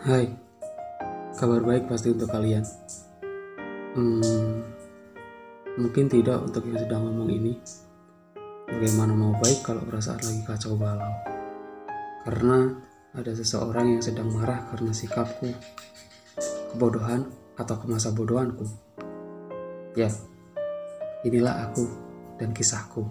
Hai, kabar baik pasti untuk kalian. Hmm, mungkin tidak untuk yang sedang ngomong ini. Bagaimana mau baik kalau perasaan lagi kacau balau? Karena ada seseorang yang sedang marah karena sikapku, kebodohan atau kemasa bodohanku. Ya, inilah aku dan kisahku.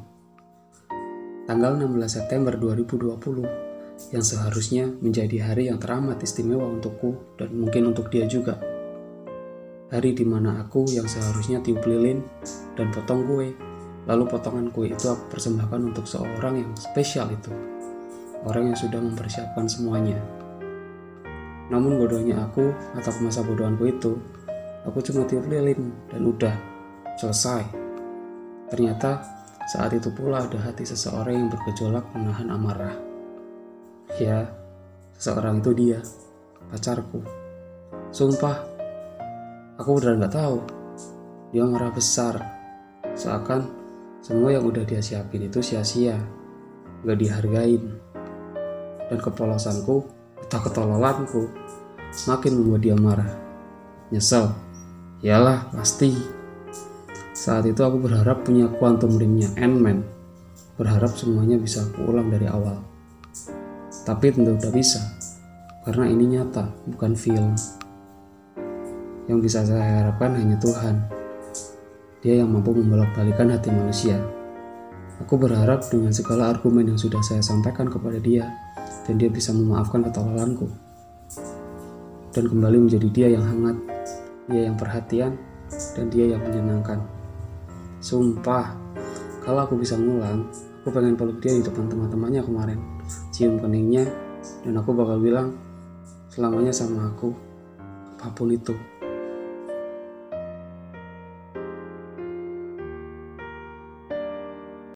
Tanggal 16 September 2020 yang seharusnya menjadi hari yang teramat istimewa untukku dan mungkin untuk dia juga. Hari di mana aku yang seharusnya tiup lilin dan potong kue, lalu potongan kue itu aku persembahkan untuk seorang yang spesial itu. Orang yang sudah mempersiapkan semuanya. Namun bodohnya aku atau masa bodohanku itu, aku cuma tiup lilin dan udah selesai. Ternyata saat itu pula ada hati seseorang yang bergejolak menahan amarah. Ya, seseorang itu dia, pacarku. Sumpah, aku udah nggak tahu. Dia marah besar, seakan semua yang udah dia siapin itu sia-sia, nggak dihargain. Dan kepolosanku atau ketololanku semakin membuat dia marah. Nyesel, yalah pasti. Saat itu aku berharap punya quantum ringnya Ant-Man. Berharap semuanya bisa aku ulang dari awal. Tapi tentu tidak bisa, karena ini nyata, bukan film. Yang bisa saya harapkan hanya Tuhan. Dia yang mampu membolak-balikan hati manusia. Aku berharap dengan segala argumen yang sudah saya sampaikan kepada dia, dan dia bisa memaafkan ketololanku. Dan kembali menjadi dia yang hangat, dia yang perhatian, dan dia yang menyenangkan. Sumpah, kalau aku bisa ngulang, aku pengen peluk dia di depan teman-temannya kemarin cium keningnya dan aku bakal bilang selamanya sama aku apa pun itu